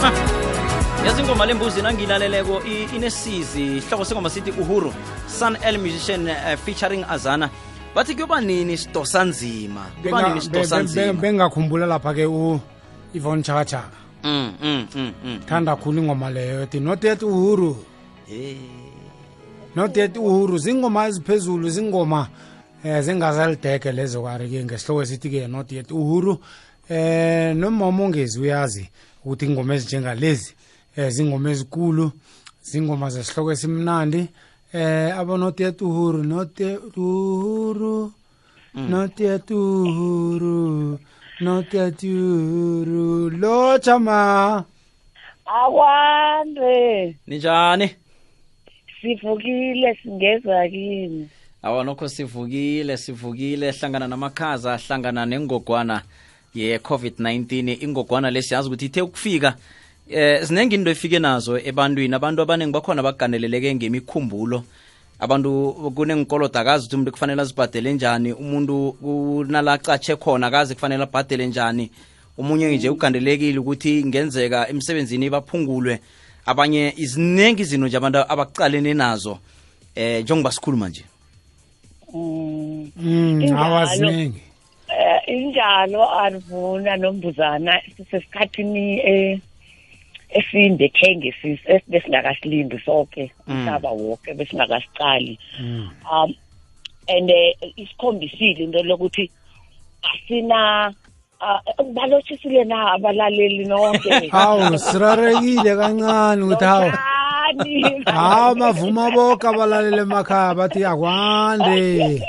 yazi ingoma lembuzi nangiyilaleleko inesizi ihloko sengoma sithi uhuru sun l musician uh, featuring azana. Bathi kuyoba nini sidosa nzima? Kuyoba nini sidosa nzima? bengakhumbula lapha-ke u ivon chakachaka Mm, mm, mm, mm. thanda khulu ingoma leyo ethi not yet uhuru. Not yet uhuru zingoma eziphezulu zingoma eh zingazalideke lezo kari-ke ngesihloko esithi-ke not yet uhuru. Eh noma umongezi uyazi ukuthi ingoma ezinjengalezi eh zingoma ezikulu zingoma zesihloko esimnandi eh abo not yet uhuru not yet uhuru not yet uhuru not yet uhuru lo chama akwande. Ninjani? Sivukile singeza kini. Awa nokho sivukile sivukile. Hlangana namakhaza hlangana nengogwana. Ye-covid-19 ingogwana lesiyazi ukuthi ithe ukufika eh sinenge into efike nazo ebantwini. Abantu abaningi bakhona bagandeleleke ngemikhumbulo. Abantu kunengikolode akazi ukuthi umuntu kufanele azibhadele njani umuntu kunalacatshe khona akazi kufanele abhadele njani. Omunye nje ugandelekile ukuthi ngenzeka emsebenzini baphungulwe. Abanye iziningi izinto nje abantu abacalene nazo. Eh njengoba sikhuluma nje. Mm. Mm, awaziningi injalo arivuna nombuzana sisesikhathini eh esinde khenge besingakasilindi sonke umhlaba wonke besingakasicali um and eh, isikhombisile into lokuthi asina uh, balothisile na abalaleli nonke? Hawu sirarekile kancane ukuthi hawu. Hawu bavuma boke abalalele emakhaya bathi akwande.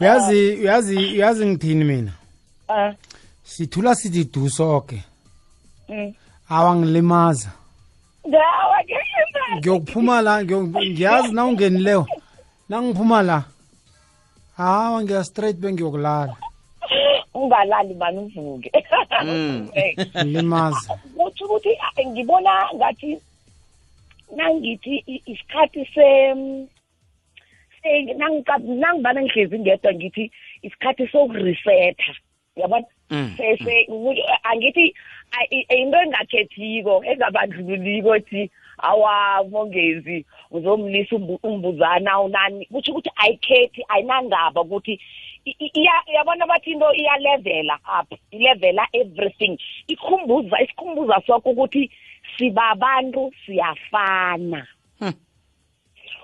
Uyazi uyazi uyazi ngithini mina? Sithula sithi du soke mm. awangilimaza. Ndawa ke ngiyokuphuma la ngiyo- ngiyazi na ungenileyo nangiphuma la? Hawa ngiya straight bengiyokulala. Ungalali mani uvuke? Mm. ngilimaza. Kuthi ukuthi ah, ngibona ngathi nangithi i- isikhathi se se- nangika- nangibana ngihlezi ngedwa ngithi isikhathi sokuresetha. Yabona? Mm, ukuthi, angithi into engakhethiko engabandlululiko ethi awa mongezi uzomlisa umbu- umbuzana unani kutsho ukuthi ayikhethi ayinandaba ukuthi yabona bathi into iyalevela up ilevela everything. Ikhumbuza isikhumbuza sokho ukuthi sibabantu siyafana. Hmm.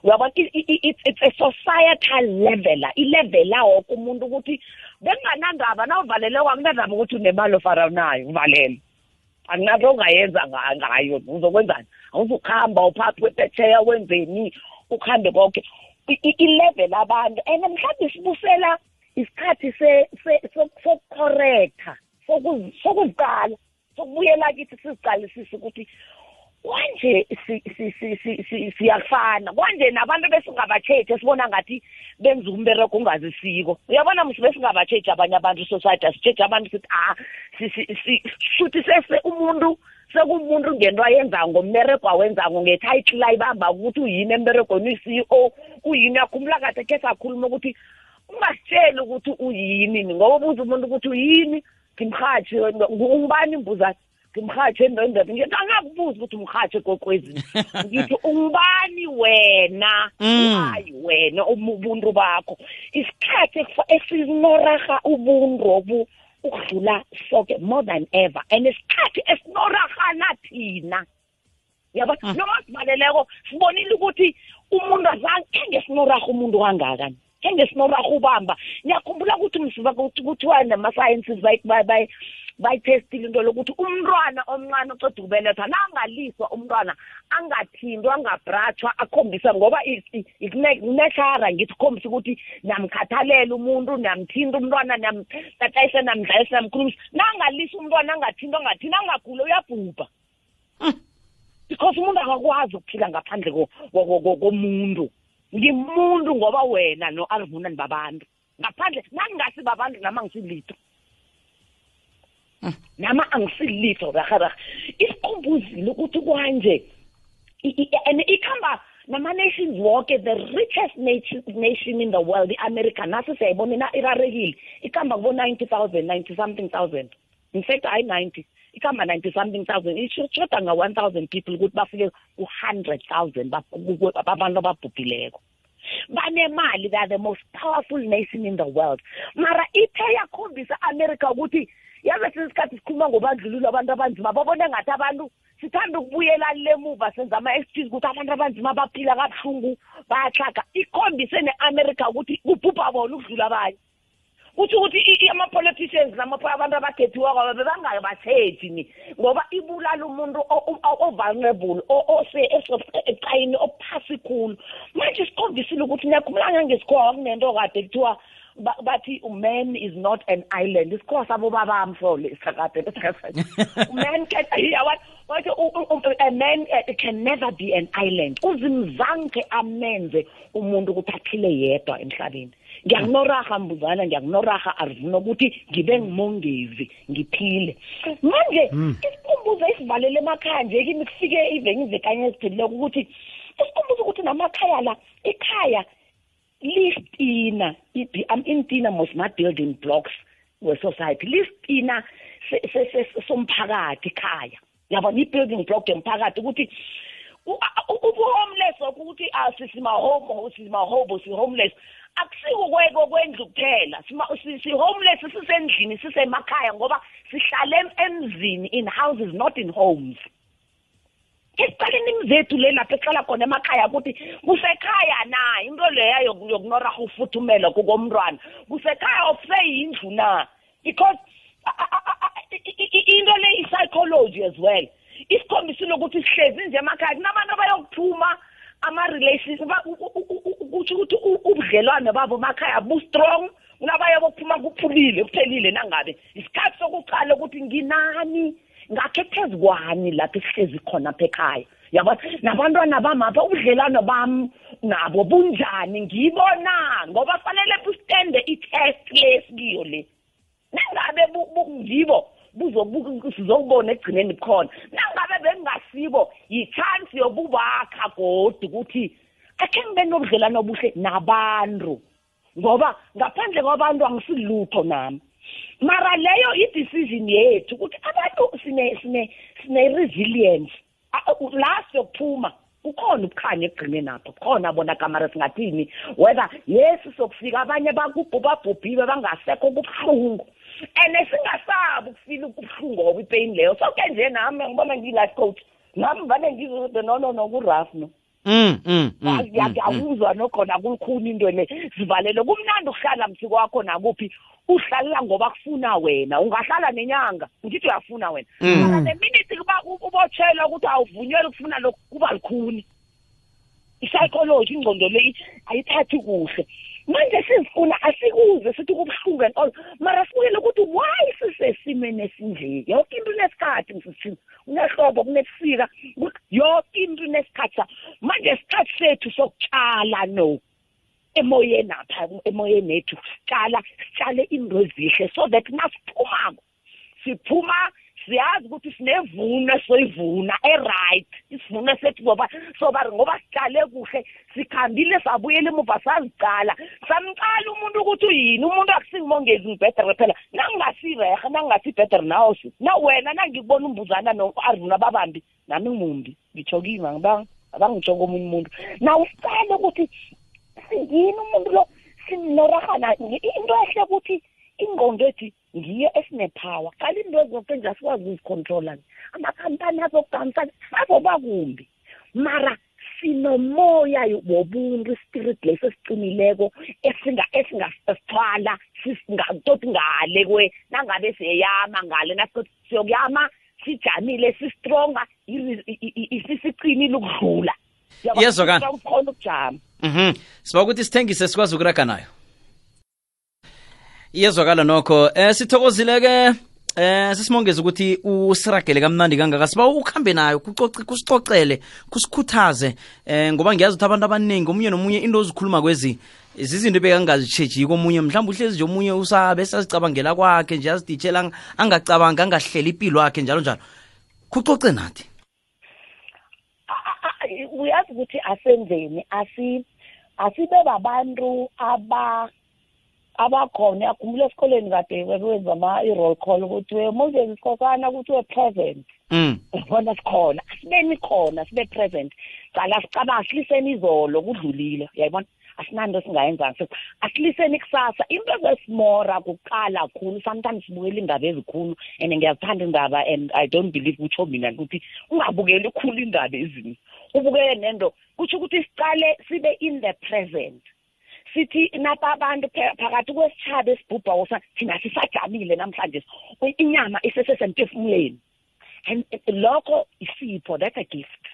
uyabona it's a societal level ilevela woke umuntu ukuthi bekunganandaba nawuvalele kwakunandaba ukuthi unemali ofara nayo uvalele akunanto ongayenza nga- ngayo uzokwenzani awuzukuhamba uphathwe phetsheya wenzeni? Ukuhambe konke. Ilevel abantu and mhlawumbe sibusela isikhathi sokuzi- sokuziqala sokubuyela kithi siziqalisise ukuthi kwanje si- si- si- si- si- siyafana kwanje nabantu besingabatshetshi esibona ngathi benza umbereko ungazisiko uyabona msi besingabatshetshi abanye abantu isociety asitshetshi abantu sithi ah shuthi sese umuntu sekumuntu ngento ayenzako ngombereko awenzako ngetayitile ayibamba ukuthi uyini emberegweni uyi-ceo uyini akhumbula kade khe sakhuluma ukuthi ungasitsheli ukuthi uyini ngoba ubuza umuntu ukuthi uyini ngimhatshi ungubani imbuzane ngimhatshe endondeni ngithi angakubuza ukuthi umhatshe kokwezini. Ngithi ungubani wena Mm. hayi wena ubuntu bakho. Isikhathi esinoraha ubuntu obu ukudlula soke more than ever. And isikhathi esinorahana thina yaba noma sibaleleko sibonile ukuthi umuntu azange kenge sinoraha umuntu kangaka. Kenge sinoraha ubamba ngiyakhumbula ukuthi msiba kuthiwa nama-sciences bayithestile into lokuthi umntwana omncane oceda ukubelethwa nangaliswa umntwana angathintwa angabratshwa akhombisa ngoba kuneshara ngithi khombisa ukuthi namkhathalela umuntu namthinta umntwana namtatayisa namdlalisa namkhulumisa nangalisa umntwana angathintwa angathini angagule uyabhubha. Because umuntu akakwazi ukuphila ngaphandle ko- ko- ko- ko- komuntu. Ngimuntu ngoba wena no-alvuna nibabantu ngaphandle nangingasi babantu nama ngisilitho. Nama angisilitho raharah isikhumbuzile ukuthi kwanje i- i- and ikhamba nama-nations wonke the richest nation, nation in the world i-america. Nasi siyayibona ina- irarekile. Ikhamba kubo-ninety thousand ninety something thousand. In fact hayi ninety. Ikhamba 90 something thousand. Ishoda nga-one thousand people ukuthi bafike ku-hundred thousand abantu ababhubhileko. Banemali they are the most powerful nation in the world. Mara ithe yakhombisa america ukuthi yabe sisikhathi sikhuluma ngobandlululo abantu abanzima. Babone ngathi abantu sithanda ukubuyela lemuva senza ama-excuse ukuthi abantu abanzima baphila kabuhlungu bayahlaga ikhombise ne-america ukuthi kubhubha bona ukudlula abanye. Kuthi ukuthi ama-politicians abantu abakhethiwako bebangabathethi ni ngoba ibulala umuntu o-vulnerable eqayini ophasi khulu. Manje sikhombisile ukuthi niyakhumbulanga ngesikhowa kunento kade kuthiwa bathi man is not an island. Isikhowa sabo babamfole isakade man can a man uh, can never be an island. Uzimzange amenze umuntu ukuthi aphile yedwa emhlabeni. Ngiyakunoraha mbuzana ngiyakunoraha arivuna ukuthi ngibe ngimongezi ngiphile manje hmm. isikhumbuzo esivalele emakhaya nje kimi kufike iveni ivekanye eziphelileko ukuthi isikhumbuzo ukuthi namakhaya la ikhaya listina intina most ma building blocks we-society listina somphakathi ikhaya yabona i-building block yomphakathi ukuthi ubu-homeless ukuthi sisimahomo sisimahobo si-homeless akusiko kweko kwendlu kuphela. Si-homeless sisendlini sisemakhaya ngoba sihlale emzini in houses not in homes. Esiqaleni imzethu le lapho eqala khona emakhaya ukuthi kusekhaya na? Into leya yokunoraha ufuthumela kukomntwana. Kusekhaya ofuseyindlu na? Because into le i-psychology as well. Isikhombisile ukuthi sihlezi nje emakhaya kunabantu abayokuphuma ama-relations kutsho ukuthi ubudlelwane babo emakhaya bu-strong kunabaye bokuphuma kuphulile kuphelile nangabe. Isikhathi sokuqala ukuthi nginani ngakhe phezu kwani lapho esihlezi khona apha ekhaya. Yabona nabantwana bamapha ubudlelwano bam nabo bunjani? Ngiyibona ngoba fanele bustende i-test lesikiyo le. Nangabe ngibo sizokubona ekugcineni bukhona nangabe bengingasibo yi-chance yokubakha godi ukuthi akhe ngibe nobudlelano obuhle nabantu. Ngoba ngaphandle kwabantu angisilutho nami. Mara leyo i-decision yethu ukuthi abantu sine sine sine-resilience la siyokuphuma kukhona ubukhanya ekugcineni apho kukhona bona kamara singathini whether yes sokufika abanye bakubhubhabhubhiwe bangasekho kubuhlungu. And singasabi ukufila ubuhlungu ngoba ipain leyo soke nje nami ngibona ngiyi-life coach. Nami vane ngizode nono nokuraf no Mm mm, mm, mm ngiyakuzwa nokhona kukhuni into le sivalele kumnandi ukuhlala mthi kwakho nakuphi uhlalela ngoba kufuna wena. Ungahlala nenyanga ngithi uyafuna wena. Mara minute kuba ubotshelwa ukuthi awuvunyelwe ukufuna lokhu kuba likhuni. I-psychology ingcondo le ayithathi kuhle. Manje sizifuna asikuze sithi kubuhlungu and all mara sibukele ukuthi why sisesimeni esinje? Yonke into inesikhathi msithini kunehlobo kunebusika yonke into inesikhathi. Manje isikhathi sethu sokutshala no. Emoyeni apha emoyeni ethu sitshala sitshale into ezihle so that nasiphumako siphuma siyazi ukuthi sinevuno esizoyivuna e-right isivuno sethu ngoba soba ngoba sitshale kuhle sikhambile sabuyela emuva sazicala. Samcala umuntu ukuthi uyini? Umuntu akusingimongezi ngibhedere phela. Nangingasirehe nangingasibhedere nawo na wena nangikubona umbuzana no-arvuna babambi nami ngimumbi ngitsho kimi abangitsho komunye umuntu. Naw usicale ukuthi singini umuntu lo simnorahana into ehle ukuthi ingqondo ethi ngiyo esinepower qala into zonke nje asikwazi ukuzicontrola amakhampani azokuhambisana azoba kumbi. Mara sinomoya wobuntu ispirit leso esiqinileko esingasithwala toti ngale kwe nangabe siyayama ngale nasithi siyokuyama sijamile sistronga isisiqinile ukudlula. Yezwakala khona ukujama. Mhm. Siba ukuthi sithengise sikwazi ukuraga nayo. Iyezwakala nokho. Eh sithokozile-ke eh sesimongeza ukuthi usiragele kamnandi kangaka. Siba ukuhambe nayo kusicocele kusikhuthaze. Eh ngoba ngiyazi ukuthi abantu abaningi omunye nomunye into ozikhuluma kwezi zizinto ebekangazitshejiko omunye. Mhlawumbe uhlezi nje omunye usabe sazicabangela kwakhe nje aziditshela angacabangi angahlela impilo yakhe njalo njalo. Kucoce nathi. Uyazi ukuthi asenzeni asi asibe babantu aba abakhona yakhumbula esikoleni kade bekwenza ama i-roll call ukuthi we moses khosana ukuthi we present. Mm. Yabona sikhona asibeni khona sibe present. Cala sicabanga siliseni izolo kudlulile uyayibona? Asinanto singayenza asiliseni kusasa. Into ezesimora kuqala khulu sometimes sibukela indaba ezikhulu and ngiyazithanda indaba and i don't believe kutsho mina ukuthi ungabukeli khulu indaba ezinye ubukele nento kutsho ukuthi sicale sibe in the present. Sithi napa abantu phakathi kwesitshaba esibhubha sa thina sisajamile namhlanje. Inyama isesesemphefumuleni. And lokho isipho that's a gift.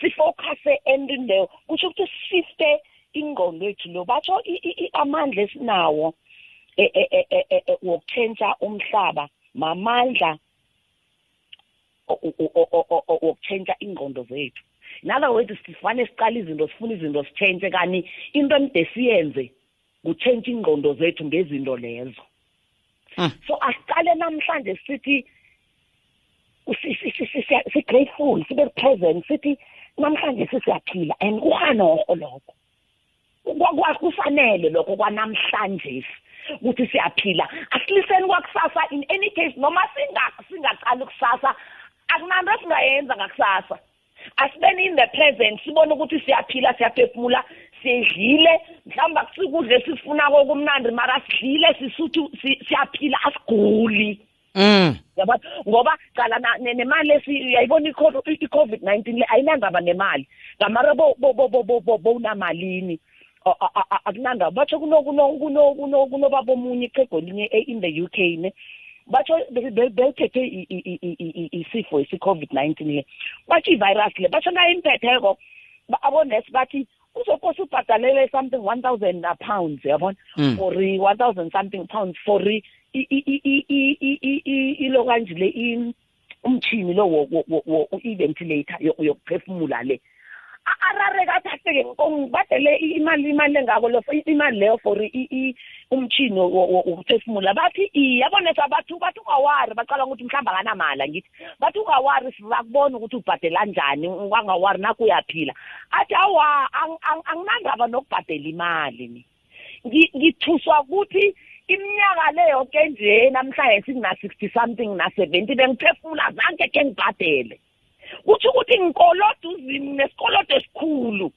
Sifocuse ending leyo. Kusho ukuthi sifte ingqondo yethu lo. Batsho amandla esinawo wokutshentsha umhlaba mamandla wokutshentsha ingqondo zethu. In other words sifane siqala izinto sifuna izinto sitshentshe kani into emde siyenze kutshentsha ingqondo zethu ngezinto lezo. So asiqale namhlanje sithi si-grateful sibe present sithi namhlanje sisiyaphila and kuhanoho lokho. Kufanele lokho kwanamhlanje ukuthi siyaphila. Asiliseni kwakusasa in any case noma singaqali kusasa akunanto singayenza ngakusasa. Asibeni in the present sibone ukuthi siyaphila siyaphefumula sidlile mhlawumbe akusikudle esifunako kumnandi mara sidlile sisuthu siyaphila asiguli. Mm. Yabona ngoba cala nemali lesi uyayibona i-COVID-19 le ayinandaba nemali. Ngamara bo bo bo bo bo bonamalini akunanda batsho kunobaba omunye ichego linye in the UK ne. Batsho belithethe isifo esi-covid-19 le batsho ivirus le batsho nayimpetheko abonesi bathi uzokose ubhadalele something one thousand pounds yabona Mm. for one thousand something pounds for ilo kanje le umchini lo i-ventilator yokuphefumula le arare kathi aseke ngibadele imali imali engako imali leyo for umchini wokuphefumula. Bathi yabona sabathu bathi ungawari. Bacala ukuthi mhlawumbe akanamali angithi. Bathi ungawari sizakubona ukuthi ubhadela njani wangawari naku uyaphila athi awa anginandaba nokubhadela imali ni. Ngithuswa ukuthi iminyaka le yoke nje namhlanje singina-sixty something na-seventy bengiphefumula zange ke ngibhadele. Kutsho ukuthi ngikoloda uzimi nesikolodo esikhulu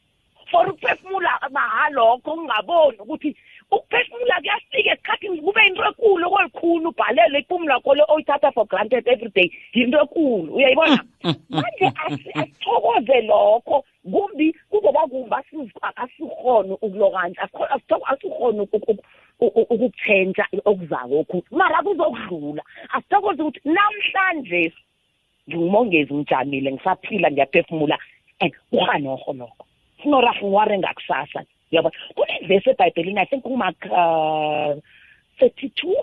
for ukuphefumula mahalokho ungaboni ukuthi ukuphefumula kuyafika esikhathini kube yinto ekulu okolikhulu ubhalele iphumu lakho le oyithatha for granted every day yinto ekulu uyayibona? Manje asithokoze lokho kumbi kuzoba kumbi asikhona ukulokanje asikhona ukukutshentsha okuzako okhu mara kuzokudlula asithokoze ukuthi namhlanje ngingumongezi ngijamile ngisaphila ngiyaphefumula and uhanoho lokho sinorafu ngiware ngakusasa yabo. Kunevesi ebhayibhelini i think kumak thirty two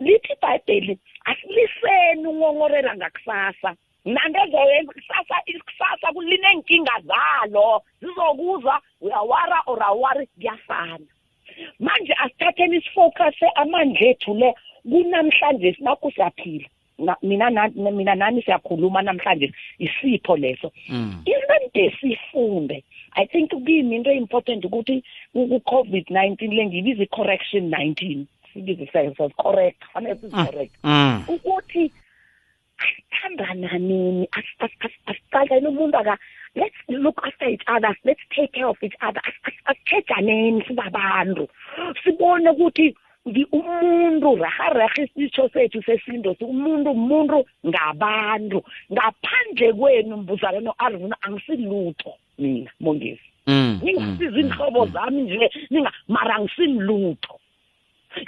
lithi ibhayibheli asiliseni ungongorela ngakusasa. Nanto ezoyenza kusasa kusasa kulinenkinga zalo. Zizokuza uyawara or awari kuyafana. Manje asithatheni isifocuse amandla ethu le kunamhlanje sinakho siyaphila. Mina mina nani siyakhuluma namhlanje isipho leso Mm. into nde sifunde i think kimi into important ukuthi ku-covid-19 le ngibiza i-correction 19 sibize sas correct fanele sizi-correct Mm. ukuthi asithandana nini asicaleni umuntu aka let's look after each other let's take care of each other asithejaneni sibabantu sibone ukuthi umuntu rahararha isitsho sethu sesinto umuntu umuntu ngabantu. Ngaphandle kwenu mbuzane no-arvuna angisilutho mina mongezi. Mm. ningasiza inhlobo zami nje ninga mara angisilutho.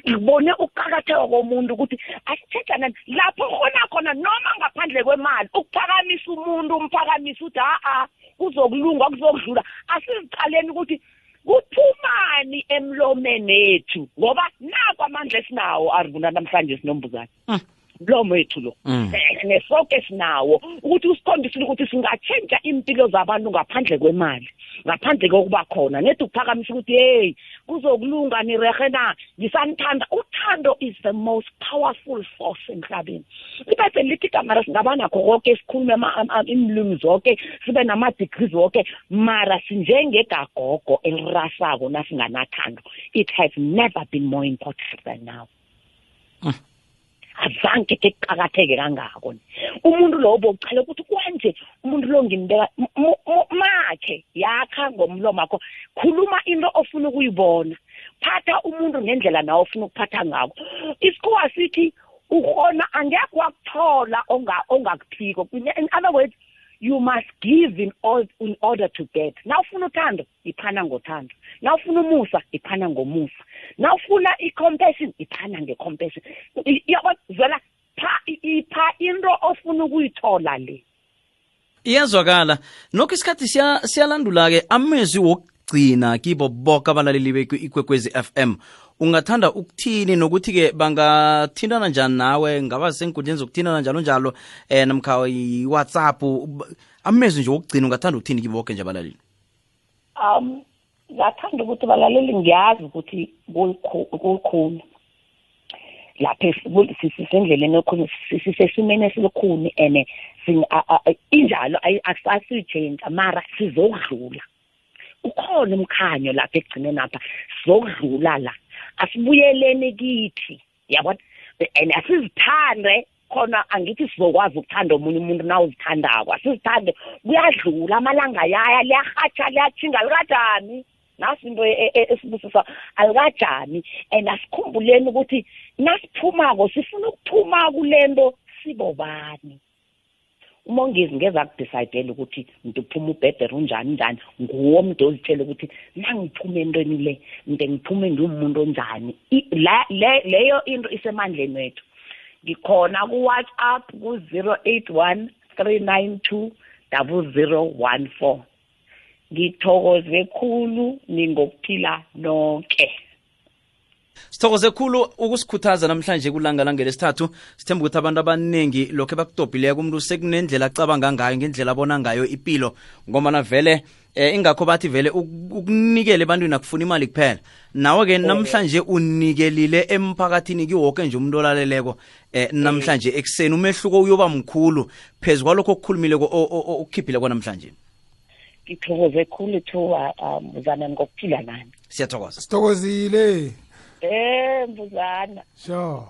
Ngibone ukuqakatheka komuntu ukuthi asithethanani lapho khona khona noma ngaphandle kwemali ukuphakamisa umuntu umphakamisa ukuthi ha-a kuzokulunga kuzokudlula asiziqaleni ukuthi kuphumani emlomeni ethu ngoba nakho amandla esinawo arivuna namhlanje sinombuzane mlomo wethu lo. Mm. Eh, nesoke sinawo ukuthi usikhombisile ukuthi singatshentsha impilo zabantu ngaphandle kwemali ngaphandle kokuba khona. Nedi ukuphakamisa ukuthi hey kuzokulunga nirehe na? Ngisanithanda. Uthando is the most powerful force emhlabeni. Ibhayibheli lithi kamara singaba nakho konke sikhulume imlimi zonke sibe nama-degrees wonke mara sinjengegagogo elirasako nasinganathando. It has never been more important than now. Azange ke kuqakatheke kangako ni. Umuntu lo bokuchala ukuthi kwanje umuntu lo ngimbeka m- m- m- makhe yakha ngomlomo wakho khuluma into ofuna ukuyibona. Phatha umuntu ngendlela nawe ofuna ukuphatha ngako isikhuwa sithi ukhona angekho wakuthola onga- ongakuphiko. In other words you must give in, all, in order to get. Nawufuna uthando iphana ngothando. Nawufuna umusa iphana ngomusa. Nawufuna i-compassion iphana nge-compassion. I- yabo zwela pha i- ipha into ofuna ukuyithola le. Iyazwakala. Nokho isikhathi siya- siyalandula-ke amezwi wokugcina kibo boke abalaleli bekwekwezi FM ungathanda ukuthini nokuthi-ke bangathintana njani nawe? Ngaba senkundleni zokuthintana njalo njalo eh namkha i-whatsapp b- amezwi nje wokugcina ungathanda ukuthini kibo boke nje abalaleli? Um ngathanda ukuthi balaleli ngiyazi ukuthi kulikhu- kulikhuni lapha esi- kul- si- sisendleleni ekhuni sisesimeni esilukhuni and sing- a- a- a- injalo ayi- asasiyitshentsha mara sizokudlula. Ukhona umkhanyo lapha ekugcineni apha sizokudlula la. Asibuyeleni kithi yabona? And asizithande khona angithi sizokwazi ukuthanda omunye umuntu na uzithandako asizithande. Kuyadlula amalanga yaya liyarhatsha liyathinga alikajani nasi into e- e- esibusisa alikajani and asikhumbuleni ukuthi nasiphumako sifuna ukuphuma kule nto sibobani? Umongezi ngeze akudecayidele ukuthi mntu uphuma ubhedere unjani njani? Nguwo mntu ozitshele ukuthi nangiphume entweni le mnte ngiphume ngiwumuntu onjani? Leyo into isemandleni wethu. Ngikhona ku-whatsapp ku-zero eight one three nine two double zero one four. Ngithokoze khulu ningokuphila nonke. Sithokoze khulu ukusikhuthaza namhlanje kulanga langelesithathu sithemba ukuthi abantu abaningi lokho ebakutobhileko umuntu sekunendlela acabanga ngayo ngendlela abona ngayo ipilo. Ngomana vele eh, ingakho bathi vele uk- ukunikela ebantwini akufuna imali kuphela. Nawe-ke namhlanje unikelile emphakathini kiwoke nje umuntu olaleleko. Eh, namhlanje ekuseni umehluko uyoba mkhulu phezu kwalokho okukhulumileko o- o- o- okukhiphileko namhlanje. Ngithokoze khulu thuba um mbuzana ngokuphila nani siyathokoza. Sithokozile. Eh mbuzana sure.